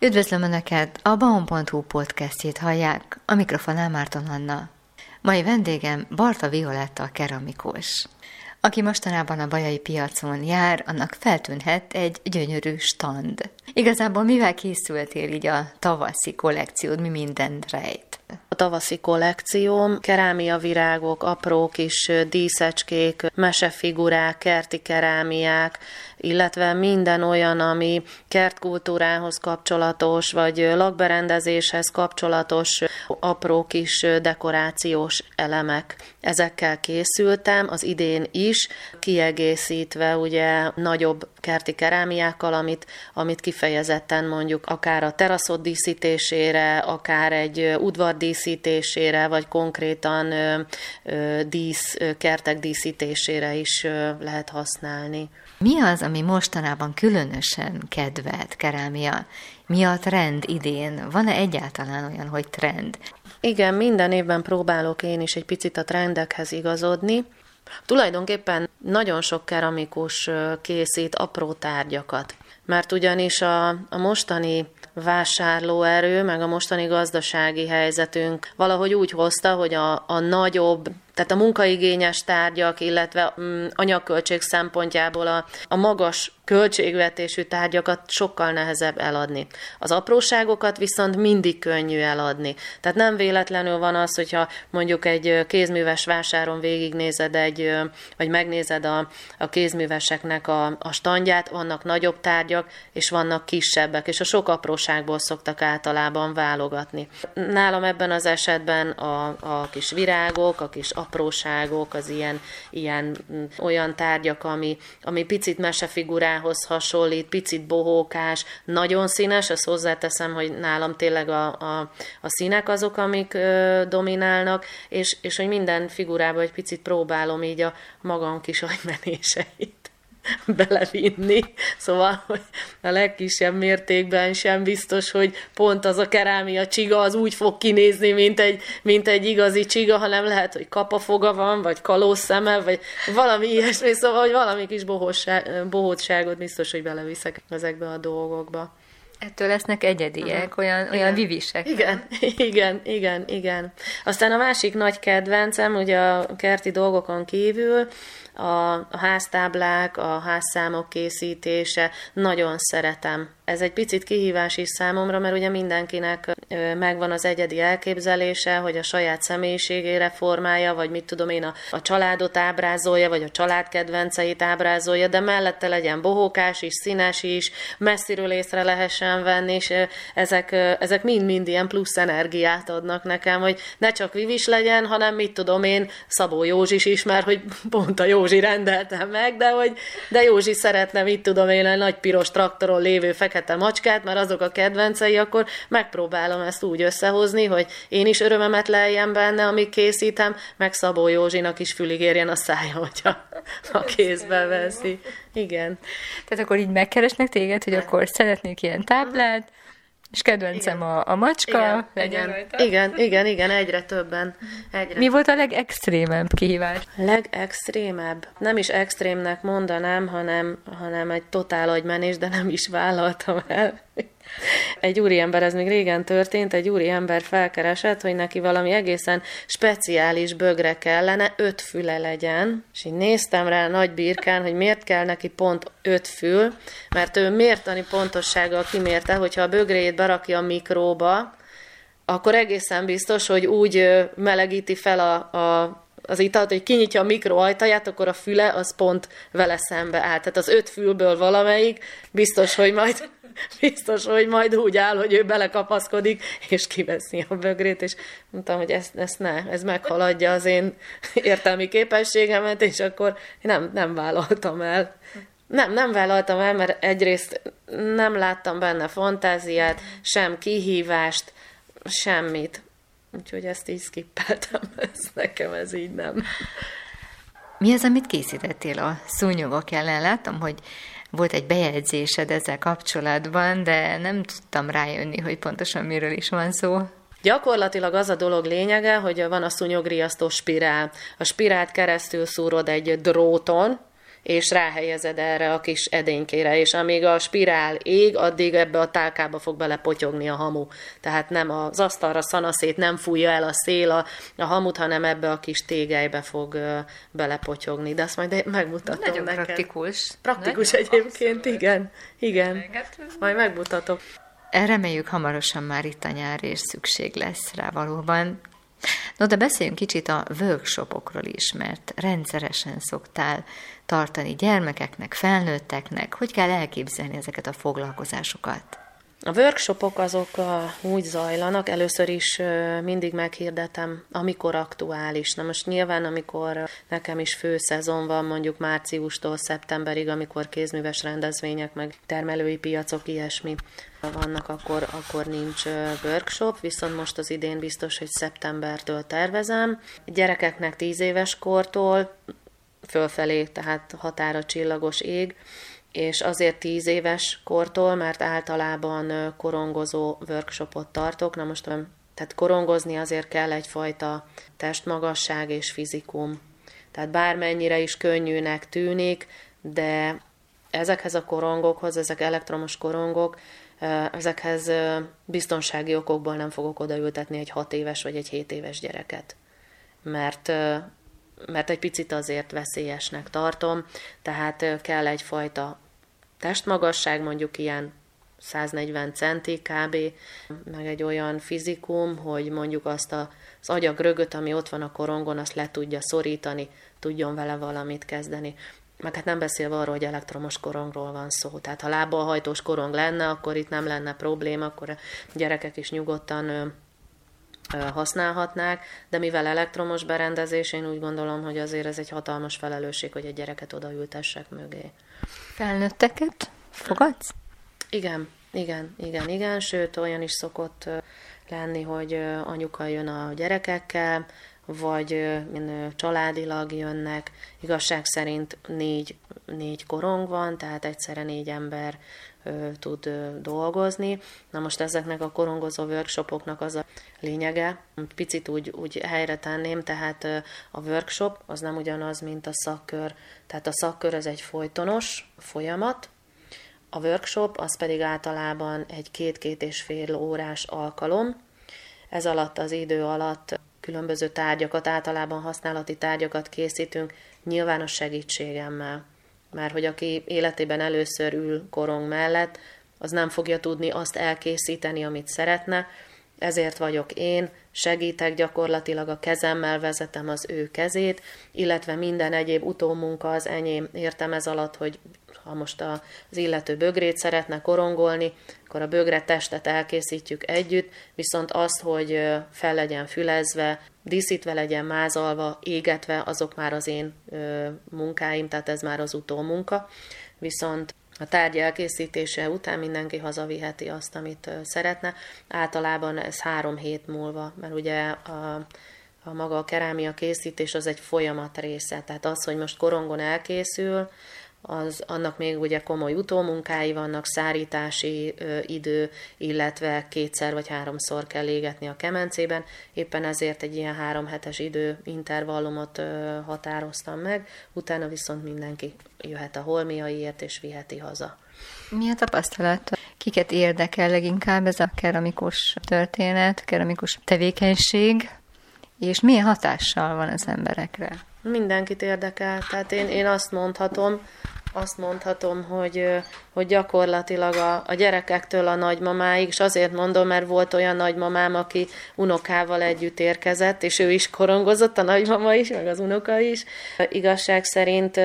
Üdvözlöm Önöket! A Baum.hu podcastjét hallják, a mikrofonál Márton Anna. Mai vendégem Barta Violetta keramikus. Aki mostanában a bajai piacon jár, annak feltűnhet egy gyönyörű stand. Igazából mivel készültél így a tavaszi kollekciód, mi mindent rejt? Tavaszi kollekcióm, kerámia virágok, apró kis díszecskék, mesefigurák, kerti kerámiák, illetve minden olyan, ami kertkultúrához kapcsolatos, vagy lakberendezéshez kapcsolatos apró kis dekorációs elemek. Ezekkel készültem az idén is, kiegészítve ugye nagyobb kerti kerámiákkal, amit, amit kifejezetten mondjuk akár a teraszot díszítésére, akár egy udvar díszítésére, vagy konkrétan dísz, kertek díszítésére is lehet használni. Mi az, ami mostanában különösen kedvelt kerámia? Mi a trend idén? Van-e egyáltalán olyan, hogy trend? Igen, minden évben próbálok én is egy picit a trendekhez igazodni. Tulajdonképpen nagyon sok keramikus készít apró tárgyakat, mert ugyanis a, a mostani vásárlóerő, meg a mostani gazdasági helyzetünk valahogy úgy hozta, hogy a, a nagyobb tehát a munkaigényes tárgyak, illetve mm, anyagköltség szempontjából a, a magas költségvetésű tárgyakat sokkal nehezebb eladni. Az apróságokat viszont mindig könnyű eladni. Tehát nem véletlenül van az, hogyha mondjuk egy kézműves vásáron végignézed egy, vagy megnézed a, a kézműveseknek a, a standját, vannak nagyobb tárgyak, és vannak kisebbek, és a sok apróságból szoktak általában válogatni. Nálam ebben az esetben a, a kis virágok, a kis apróságok, az ilyen, ilyen mm, olyan tárgyak, ami, ami picit mesefigurához hasonlít, picit bohókás, nagyon színes, azt hozzáteszem, hogy nálam tényleg a, a, a színek azok, amik ö, dominálnak, és, és hogy minden figurában egy picit próbálom így a magam kis agymenéseit belevinni. Szóval hogy a legkisebb mértékben sem biztos, hogy pont az a kerámia csiga az úgy fog kinézni, mint egy, mint egy igazi csiga, hanem lehet, hogy kapafoga van, vagy kalóz szeme, vagy valami ilyesmi, szóval, hogy valami kis bohótságot biztos, hogy beleviszek ezekbe a dolgokba. Ettől lesznek egyediek, uh-huh. olyan, igen. olyan vivisek. Igen, igen, igen, igen. Aztán a másik nagy kedvencem, ugye a kerti dolgokon kívül, a, a háztáblák, a házszámok készítése, nagyon szeretem ez egy picit kihívás is számomra, mert ugye mindenkinek megvan az egyedi elképzelése, hogy a saját személyiségére formálja, vagy mit tudom én, a, a családot ábrázolja, vagy a család kedvenceit ábrázolja, de mellette legyen bohókás is, színes is, messziről észre lehessen venni, és ezek, ezek mind-mind ilyen plusz energiát adnak nekem, hogy ne csak Vivis legyen, hanem mit tudom én, Szabó Józsi is mert hogy pont a Józsi rendeltem meg, de hogy de Józsi szeretne, mit tudom én, egy nagy piros traktoron lévő fekete macskát, mert azok a kedvencei, akkor megpróbálom ezt úgy összehozni, hogy én is örömemet leljem benne, amíg készítem, meg Szabó Józsinak is fülig érjen a szája, hogyha a kézbe veszi. Igen. Tehát akkor így megkeresnek téged, hogy akkor szeretnék ilyen táblát, és kedvencem igen. a, a macska. Igen, igen, igen, igen, igen, egyre többen. Egyre Mi volt a legextrémebb kihívás? Legextrémebb? Nem is extrémnek mondanám, hanem, hanem egy totál agymenés, de nem is vállaltam el. Egy úriember, ez még régen történt, egy úriember felkeresett, hogy neki valami egészen speciális bögre kellene, öt füle legyen, és így néztem rá nagy birkán, hogy miért kell neki pont öt fül, mert ő mértani pontossággal kimérte, hogyha a bögréjét berakja a mikróba, akkor egészen biztos, hogy úgy melegíti fel a, a az italt, hogy kinyitja a mikro ajtaját, akkor a füle az pont vele szembe áll. Tehát az öt fülből valamelyik biztos, hogy majd biztos, hogy majd úgy áll, hogy ő belekapaszkodik, és kiveszi a bögrét, és mondtam, hogy ezt, ezt ne, ez meghaladja az én értelmi képességemet, és akkor nem, nem vállaltam el. Nem, nem vállaltam el, mert egyrészt nem láttam benne fantáziát, sem kihívást, semmit. Úgyhogy ezt így skippeltem, ez nekem ez így nem. Mi az, amit készítettél a szúnyogok ellen? Láttam, hogy volt egy bejegyzésed ezzel kapcsolatban, de nem tudtam rájönni, hogy pontosan miről is van szó. Gyakorlatilag az a dolog lényege, hogy van a szúnyogriasztó spirál. A spirált keresztül szúrod egy dróton, és ráhelyezed erre a kis edénykére, és amíg a spirál ég, addig ebbe a tálkába fog belepotyogni a hamu. Tehát nem az asztalra szanaszét nem fújja el a szél a, a hamut, hanem ebbe a kis tégelybe fog belepotyogni. De azt majd megmutatom Nagyon neked. praktikus. Praktikus Nagyon egyébként, abszolút. igen. Igen. Majd megmutatok. Reméljük hamarosan már itt a nyár, és szükség lesz rá valóban. No, de beszéljünk kicsit a workshopokról is, mert rendszeresen szoktál tartani gyermekeknek, felnőtteknek. Hogy kell elképzelni ezeket a foglalkozásokat? A workshopok azok úgy zajlanak, először is mindig meghirdetem, amikor aktuális. Na most nyilván, amikor nekem is fő szezon van, mondjuk márciustól szeptemberig, amikor kézműves rendezvények, meg termelői piacok, ilyesmi vannak, akkor, akkor nincs workshop, viszont most az idén biztos, hogy szeptembertől tervezem. Gyerekeknek 10 éves kortól fölfelé, tehát határa csillagos ég, és azért tíz éves kortól, mert általában korongozó workshopot tartok. Na most, tehát korongozni azért kell egyfajta testmagasság és fizikum. Tehát bármennyire is könnyűnek tűnik, de ezekhez a korongokhoz, ezek elektromos korongok, ezekhez biztonsági okokból nem fogok odaültetni egy hat éves vagy egy hét éves gyereket. Mert mert egy picit azért veszélyesnek tartom, tehát kell egyfajta testmagasság, mondjuk ilyen 140 centi kb, meg egy olyan fizikum, hogy mondjuk azt a, az agyagrögöt, ami ott van a korongon, azt le tudja szorítani, tudjon vele valamit kezdeni. Meg hát nem beszélve arról, hogy elektromos korongról van szó. Tehát ha lábbal hajtós korong lenne, akkor itt nem lenne probléma, akkor a gyerekek is nyugodtan használhatnák, de mivel elektromos berendezés, én úgy gondolom, hogy azért ez egy hatalmas felelősség, hogy egy gyereket odaültessek mögé. Felnőtteket fogadsz? Igen, igen, igen, igen, sőt olyan is szokott lenni, hogy anyuka jön a gyerekekkel, vagy családilag jönnek. Igazság szerint négy, négy korong van, tehát egyszerre négy ember tud dolgozni. Na most ezeknek a korongozó workshopoknak az a lényege, picit úgy, úgy helyre tenném, tehát a workshop az nem ugyanaz, mint a szakkör. Tehát a szakkör az egy folytonos folyamat, a workshop az pedig általában egy két-két és fél órás alkalom. Ez alatt az idő alatt különböző tárgyakat, általában használati tárgyakat készítünk, nyilvános segítségemmel már hogy aki életében először ül korong mellett, az nem fogja tudni azt elkészíteni, amit szeretne, ezért vagyok én, segítek gyakorlatilag a kezemmel, vezetem az ő kezét, illetve minden egyéb utómunka az enyém. Értem ez alatt, hogy ha most az illető bögrét szeretne korongolni, akkor a bögre testet elkészítjük együtt, viszont azt, hogy fel legyen fülezve, díszítve legyen mázalva, égetve, azok már az én munkáim, tehát ez már az utómunka. Viszont a tárgy elkészítése után mindenki hazaviheti azt, amit szeretne. Általában ez három hét múlva, mert ugye a, a maga a kerámia készítés az egy folyamat része. Tehát az, hogy most korongon elkészül, az, annak még ugye komoly utómunkái vannak, szárítási ö, idő, illetve kétszer vagy háromszor kell égetni a kemencében. Éppen ezért egy ilyen három hetes idő intervallumot ö, határoztam meg, utána viszont mindenki jöhet a holmiaiért és viheti haza. Mi a tapasztalat? Kiket érdekel leginkább ez a keramikus történet, keramikus tevékenység, és milyen hatással van az emberekre? Mindenkit érdekel. Tehát én, én azt mondhatom, azt mondhatom, hogy, hogy gyakorlatilag a, a gyerekektől a nagymamáig, és azért mondom, mert volt olyan nagymamám, aki unokával együtt érkezett, és ő is korongozott, a nagymama is, meg az unoka is. Igazság szerint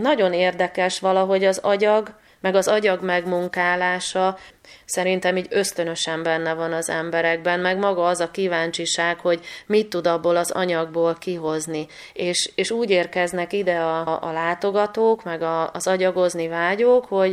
nagyon érdekes valahogy az agyag, meg az agyag megmunkálása szerintem így ösztönösen benne van az emberekben, meg maga az a kíváncsiság, hogy mit tud abból az anyagból kihozni. És, és úgy érkeznek ide a, a látogatók, meg a, az agyagozni vágyók, hogy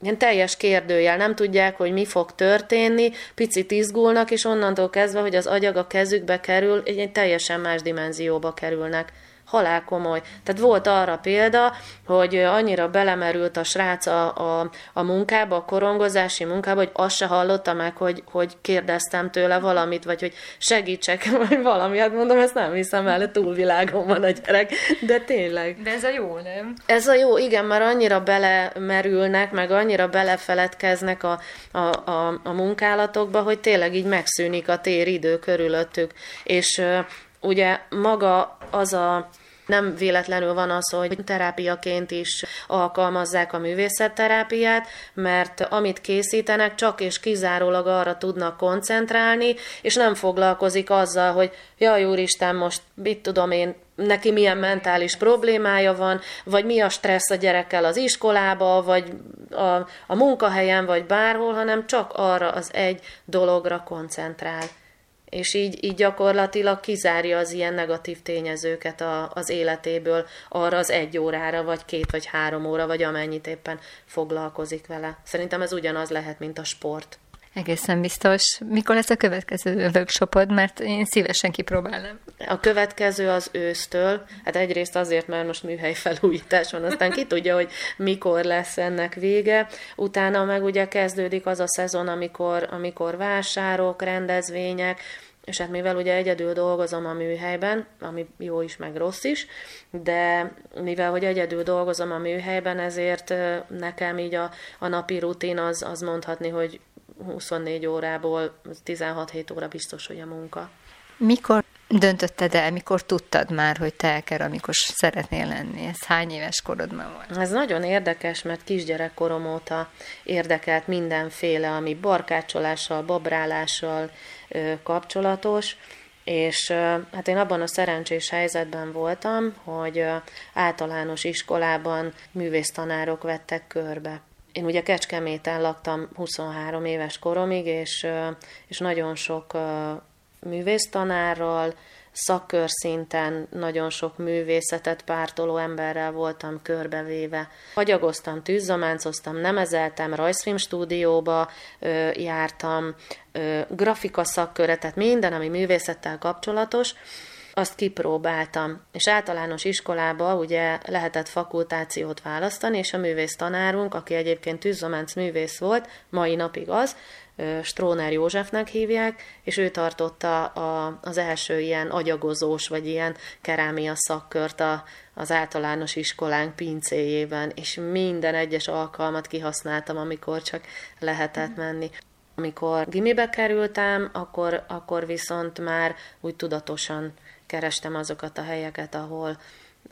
ilyen teljes kérdőjel, nem tudják, hogy mi fog történni, picit izgulnak, és onnantól kezdve, hogy az agyag a kezükbe kerül, egy, teljesen más dimenzióba kerülnek halál komoly. Tehát volt arra példa, hogy annyira belemerült a srác a, a, a munkába, a korongozási munkába, hogy azt se hallotta meg, hogy, hogy kérdeztem tőle valamit, vagy hogy segítsek, vagy valami. Hát mondom, ezt nem hiszem el, túlvilágon van a gyerek. De tényleg. De ez a jó, nem? Ez a jó, igen, már annyira belemerülnek, meg annyira belefeledkeznek a, a, a, a munkálatokba, hogy tényleg így megszűnik a téridő körülöttük. És ugye maga az a nem véletlenül van az, hogy terápiaként is alkalmazzák a művészetterápiát, mert amit készítenek, csak és kizárólag arra tudnak koncentrálni, és nem foglalkozik azzal, hogy jaj, úristen, most mit tudom én, neki milyen mentális problémája van, vagy mi a stressz a gyerekkel az iskolába, vagy a, a munkahelyen, vagy bárhol, hanem csak arra az egy dologra koncentrál és így, így gyakorlatilag kizárja az ilyen negatív tényezőket a, az életéből arra az egy órára, vagy két, vagy három óra, vagy amennyit éppen foglalkozik vele. Szerintem ez ugyanaz lehet, mint a sport. Egészen biztos. Mikor lesz a következő workshopod, mert én szívesen kipróbálnám. A következő az ősztől, hát egyrészt azért, mert most műhely felújítás van, aztán ki tudja, hogy mikor lesz ennek vége. Utána meg ugye kezdődik az a szezon, amikor, amikor vásárok, rendezvények, és hát mivel ugye egyedül dolgozom a műhelyben, ami jó is, meg rossz is, de mivel hogy egyedül dolgozom a műhelyben, ezért nekem így a, a napi rutin az, az mondhatni, hogy 24 órából 16-7 óra biztos, hogy a munka. Mikor döntötted el, mikor tudtad már, hogy te keramikos szeretnél lenni? Ez hány éves korodban volt? Ez nagyon érdekes, mert kisgyerekkorom óta érdekelt mindenféle, ami barkácsolással, babrálással kapcsolatos, és hát én abban a szerencsés helyzetben voltam, hogy általános iskolában művésztanárok vettek körbe. Én ugye Kecskeméten laktam 23 éves koromig, és, és nagyon sok művésztanárral, szakkör szinten nagyon sok művészetet pártoló emberrel voltam körbevéve. Hagyagoztam, tűzzamáncoztam, nemezeltem, rajzfilm stúdióba ö, jártam, ö, grafika szakköre, tehát minden, ami művészettel kapcsolatos, azt kipróbáltam. És általános iskolába ugye lehetett fakultációt választani, és a művész tanárunk, aki egyébként tűzzománc művész volt, mai napig az, Stróner Józsefnek hívják, és ő tartotta a, az első ilyen agyagozós, vagy ilyen kerámia szakkört a, az általános iskolánk pincéjében, és minden egyes alkalmat kihasználtam, amikor csak lehetett menni. Amikor gimibe kerültem, akkor, akkor viszont már úgy tudatosan kerestem azokat a helyeket, ahol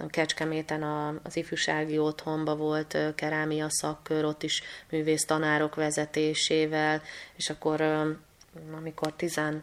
Kecskeméten az ifjúsági otthonba volt kerámia szakkör, ott is művész tanárok vezetésével, és akkor amikor 16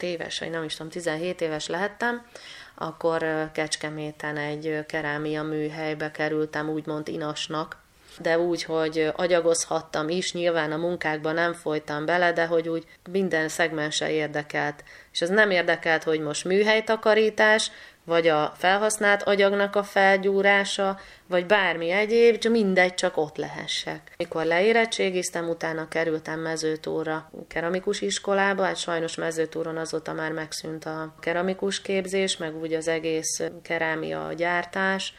éves, vagy nem is tudom, 17 éves lehettem, akkor Kecskeméten egy kerámia műhelybe kerültem, úgymond inasnak, de úgy, hogy agyagozhattam is, nyilván a munkákban nem folytam bele, de hogy úgy minden szegmense érdekelt. És az nem érdekelt, hogy most műhelytakarítás, vagy a felhasznált agyagnak a felgyúrása, vagy bármi egyéb, csak mindegy, csak ott lehessek. Mikor leérettségiztem, utána kerültem mezőtúra keramikus iskolába, hát sajnos mezőtúron azóta már megszűnt a keramikus képzés, meg úgy az egész kerámia gyártás,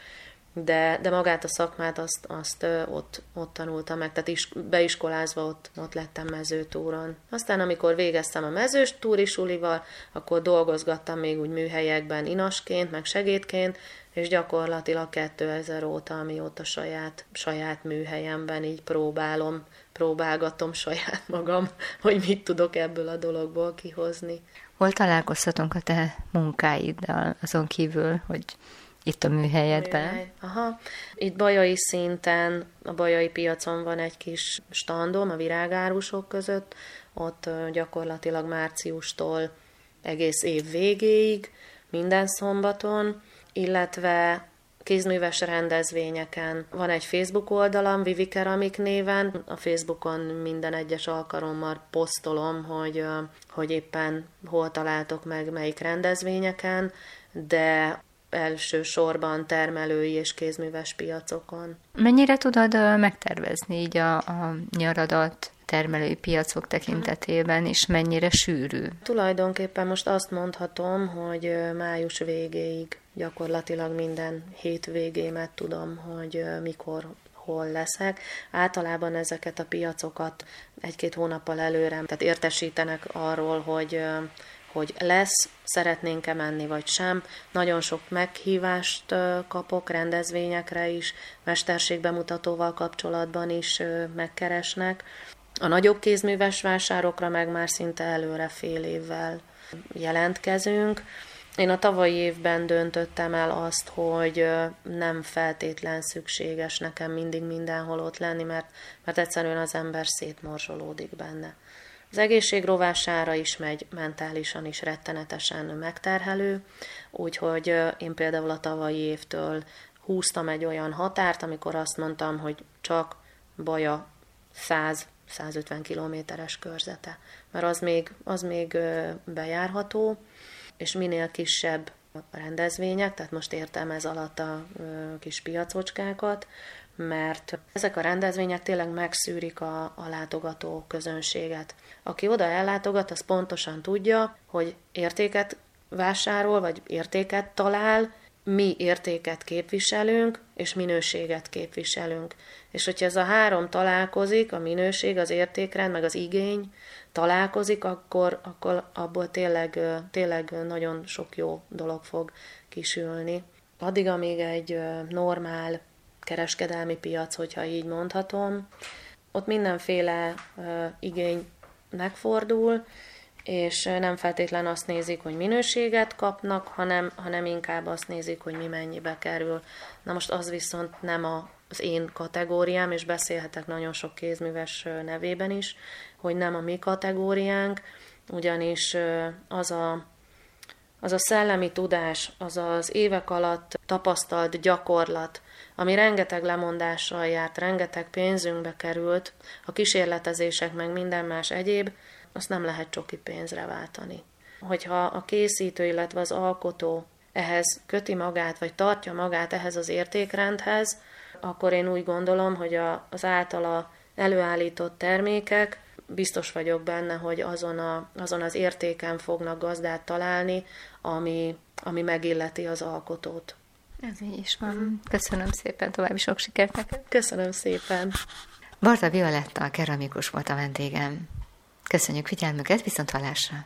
de, de magát a szakmát azt, azt ott, ott tanultam meg, tehát is, beiskolázva ott, ott lettem mezőtúron. Aztán amikor végeztem a mezős túrisulival, akkor dolgozgattam még úgy műhelyekben inasként, meg segédként, és gyakorlatilag 2000 óta, amióta saját, saját műhelyemben így próbálom, próbálgatom saját magam, hogy mit tudok ebből a dologból kihozni. Hol találkozhatunk a te munkáiddal, azon kívül, hogy itt a műhelyedben? Műhely. Aha. Itt bajai szinten, a bajai piacon van egy kis standom a virágárusok között, ott gyakorlatilag márciustól egész év végéig, minden szombaton, illetve kézműves rendezvényeken. Van egy Facebook oldalam, Vivi Keramik néven. A Facebookon minden egyes alkalommal posztolom, hogy, hogy éppen hol találtok meg melyik rendezvényeken, de elsősorban termelői és kézműves piacokon. Mennyire tudod megtervezni így a, a nyaradat? termelői piacok tekintetében, és mennyire sűrű? Tulajdonképpen most azt mondhatom, hogy május végéig gyakorlatilag minden hétvégémet tudom, hogy mikor hol leszek. Általában ezeket a piacokat egy-két hónappal előre, tehát értesítenek arról, hogy hogy lesz, szeretnénk-e menni vagy sem. Nagyon sok meghívást kapok rendezvényekre is, mesterségbemutatóval kapcsolatban is megkeresnek. A nagyobb kézműves vásárokra meg már szinte előre fél évvel jelentkezünk. Én a tavalyi évben döntöttem el azt, hogy nem feltétlen szükséges nekem mindig mindenhol ott lenni, mert, mert egyszerűen az ember szétmorzsolódik benne. Az egészség rovására is megy, mentálisan is rettenetesen megterhelő, úgyhogy én például a tavalyi évtől húztam egy olyan határt, amikor azt mondtam, hogy csak baja 100-150 kilométeres körzete, mert az még, az még bejárható, és minél kisebb rendezvények, tehát most értem ez alatt a kis piacocskákat, mert ezek a rendezvények tényleg megszűrik a, a látogató közönséget. Aki oda ellátogat, az pontosan tudja, hogy értéket vásárol, vagy értéket talál, mi értéket képviselünk, és minőséget képviselünk. És hogyha ez a három találkozik, a minőség, az értékrend, meg az igény találkozik, akkor, akkor abból tényleg, tényleg nagyon sok jó dolog fog kisülni. Addig, amíg egy normál kereskedelmi piac, hogyha így mondhatom. Ott mindenféle igény megfordul, és nem feltétlen azt nézik, hogy minőséget kapnak, hanem, hanem inkább azt nézik, hogy mi mennyibe kerül. Na most az viszont nem a, az én kategóriám, és beszélhetek nagyon sok kézműves nevében is, hogy nem a mi kategóriánk, ugyanis az a, az a szellemi tudás, az az évek alatt tapasztalt gyakorlat, ami rengeteg lemondással járt, rengeteg pénzünkbe került, a kísérletezések meg minden más egyéb, azt nem lehet csoki pénzre váltani. Hogyha a készítő, illetve az alkotó ehhez köti magát, vagy tartja magát ehhez az értékrendhez, akkor én úgy gondolom, hogy a, az általa előállított termékek, biztos vagyok benne, hogy azon, a, azon az értéken fognak gazdát találni, ami, ami megilleti az alkotót. Ez így is van. Köszönöm szépen, további sok sikert neked. Köszönöm szépen. Barta Violetta, a keramikus volt a vendégem. Köszönjük figyelmüket, viszont hallásra!